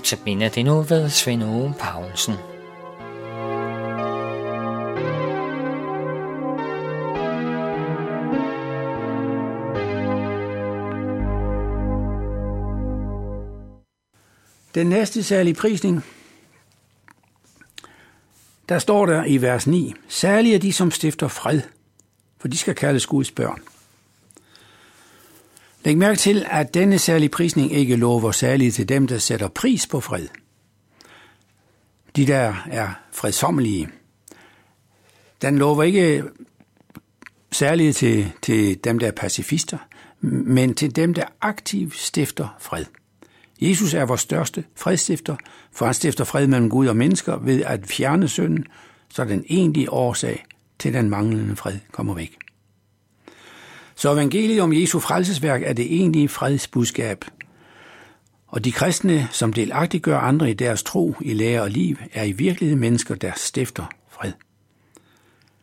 Notabene det nu ved Svend Ove Paulsen. Den næste særlige prisning, der står der i vers 9, særlige er de, som stifter fred, for de skal kaldes Guds børn. Læg mærke til, at denne særlige prisning ikke lover særligt til dem, der sætter pris på fred. De der er fredsommelige. Den lover ikke særligt til, til dem, der er pacifister, men til dem, der aktivt stifter fred. Jesus er vores største fredstifter, for han stifter fred mellem Gud og mennesker ved at fjerne synden, så den egentlige årsag til den manglende fred kommer væk. Så evangeliet om Jesu frelsesværk er det egentlige fredsbudskab. Og de kristne, som delagtigt gør andre i deres tro, i lære og liv, er i virkeligheden mennesker, der stifter fred.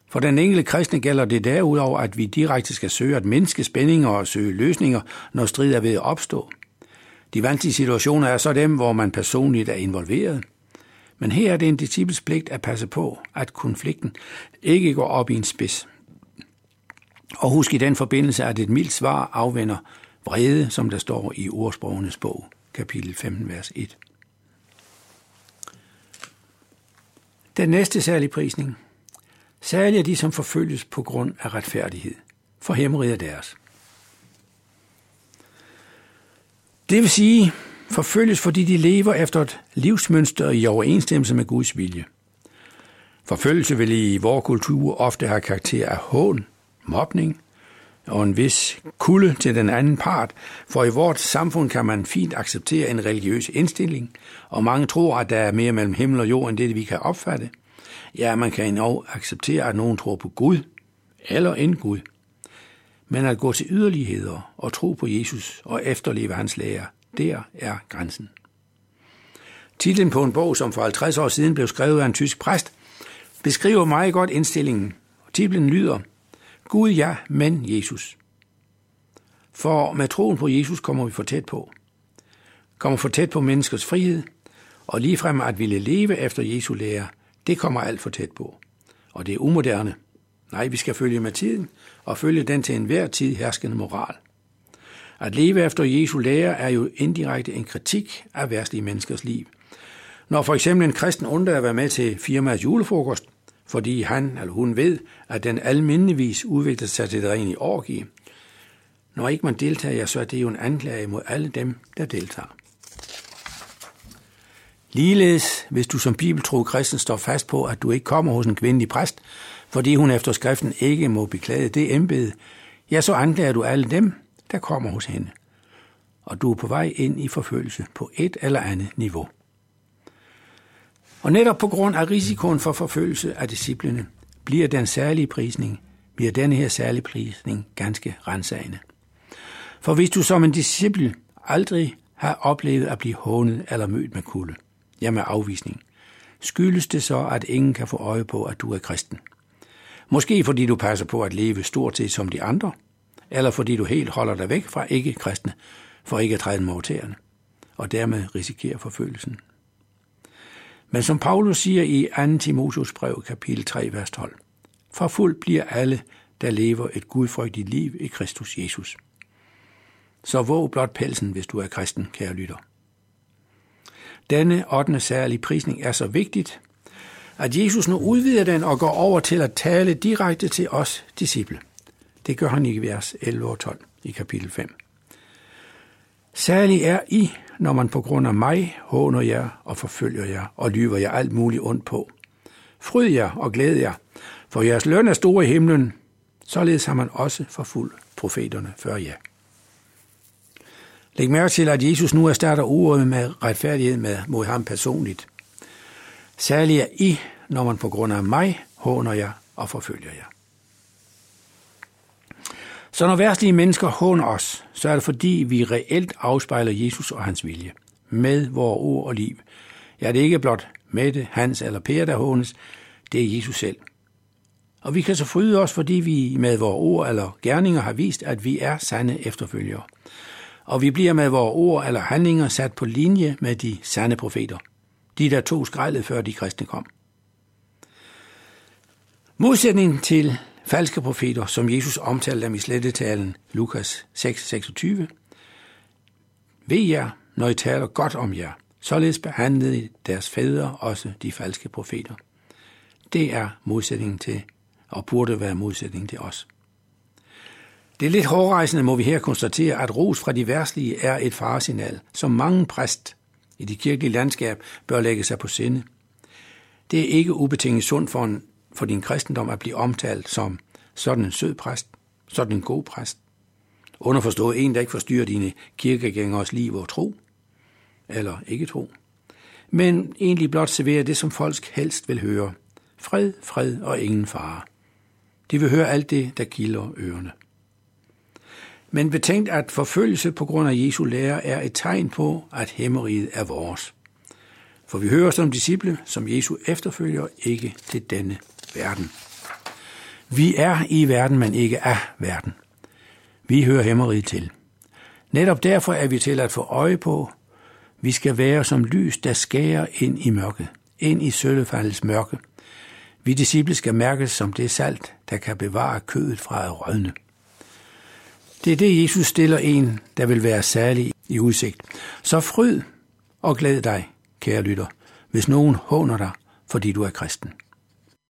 For den enkelte kristne gælder det derudover, at vi direkte skal søge at mindske spændinger og søge løsninger, når strid er ved at opstå. De vanskelige situationer er så dem, hvor man personligt er involveret. Men her er det en disciples pligt at passe på, at konflikten ikke går op i en spids. Og husk i den forbindelse, at et mildt svar afvender vrede, som der står i ordsprogenes bog, kapitel 15, vers 1. Den næste særlige prisning. Særlig er de, som forfølges på grund af retfærdighed, for hæmmeriget er deres. Det vil sige, forfølges, fordi de lever efter et livsmønster i overensstemmelse med Guds vilje. Forfølgelse vil i vores kultur ofte have karakter af hån, mobning og en vis kulde til den anden part, for i vores samfund kan man fint acceptere en religiøs indstilling, og mange tror, at der er mere mellem himmel og jord, end det vi kan opfatte. Ja, man kan endnu acceptere, at nogen tror på Gud, eller en Gud. Men at gå til yderligheder og tro på Jesus og efterleve hans lære, der er grænsen. Titlen på en bog, som for 50 år siden blev skrevet af en tysk præst, beskriver meget godt indstillingen. Titlen lyder Gud ja, men Jesus. For med troen på Jesus kommer vi for tæt på. Kommer for tæt på menneskers frihed, og ligefrem at ville leve efter Jesu lære, det kommer alt for tæt på. Og det er umoderne. Nej, vi skal følge med tiden, og følge den til enhver tid herskende moral. At leve efter Jesu lære er jo indirekte en kritik af værstlige menneskers liv. Når for eksempel en kristen undrer at være med til firmaets julefrokost, fordi han eller hun ved, at den almindeligvis udvikler sig til det rene orgie. Når ikke man deltager, så er det jo en anklage mod alle dem, der deltager. Ligeledes, hvis du som bibeltro kristen står fast på, at du ikke kommer hos en kvindelig præst, fordi hun efter skriften ikke må beklage det embede, ja, så anklager du alle dem, der kommer hos hende. Og du er på vej ind i forfølgelse på et eller andet niveau. Og netop på grund af risikoen for forfølgelse af disciplene, bliver den særlige prisning, bliver denne her særlige prisning ganske rensagende. For hvis du som en disciple aldrig har oplevet at blive hånet eller mødt med kulde, ja med afvisning, skyldes det så, at ingen kan få øje på, at du er kristen. Måske fordi du passer på at leve stort set som de andre, eller fordi du helt holder dig væk fra ikke-kristne, for ikke at træde dem over og dermed risikerer forfølgelsen. Men som Paulus siger i 2. Timotius brev, kapitel 3, vers 12, for fuld bliver alle, der lever et gudfrygtigt liv i Kristus Jesus. Så våg blot pelsen, hvis du er kristen, kære lytter. Denne 8. særlige prisning er så vigtigt, at Jesus nu udvider den og går over til at tale direkte til os disciple. Det gør han i vers 11 og 12 i kapitel 5. Særlig er I, når man på grund af mig håner jer og forfølger jer og lyver jer alt muligt ondt på. Fryd jer og glæd jer, for jeres løn er stor i himlen, således har man også forfulgt profeterne før jer. Læg mærke til, at Jesus nu erstatter ordet med retfærdighed med, mod ham personligt. Særligt er I, når man på grund af mig håner jer og forfølger jer. Så når værtslige mennesker håner os, så er det fordi, vi reelt afspejler Jesus og hans vilje. Med vores ord og liv. Ja, det er ikke blot Mette, Hans eller Per, der hånes. Det er Jesus selv. Og vi kan så fryde os, fordi vi med vores ord eller gerninger har vist, at vi er sande efterfølgere. og vi bliver med vores ord eller handlinger sat på linje med de sande profeter. De, der tog skrællet før de kristne kom. Modsætningen til falske profeter, som Jesus omtalte dem i slettetalen Lukas 6:26. Ved jer, når I taler godt om jer, således behandlede deres fædre også de falske profeter. Det er modsætningen til, og burde være modsætningen til os. Det er lidt hårdrejsende, må vi her konstatere, at ros fra de værtslige er et faresignal, som mange præst i det kirkelige landskab bør lægge sig på sinde. Det er ikke ubetinget sundt for, en, for din kristendom at blive omtalt som sådan en sød præst, sådan en god præst. Underforstået en, der ikke forstyrrer dine kirkegængers liv og tro, eller ikke tro, men egentlig blot serverer det, som folk helst vil høre. Fred, fred og ingen fare. De vil høre alt det, der kilder ørerne. Men betænkt, at forfølgelse på grund af Jesu lære er et tegn på, at hæmmeriet er vores. For vi hører som disciple, som Jesu efterfølger, ikke til denne verden. Vi er i verden, men ikke af verden. Vi hører hæmmeriet til. Netop derfor er vi til at få øje på, vi skal være som lys, der skærer ind i mørket, ind i søllefaldets mørke. Vi disciple skal mærkes som det salt, der kan bevare kødet fra at rødne. Det er det, Jesus stiller en, der vil være særlig i udsigt. Så fryd og glæd dig, kære lytter, hvis nogen håner dig, fordi du er kristen.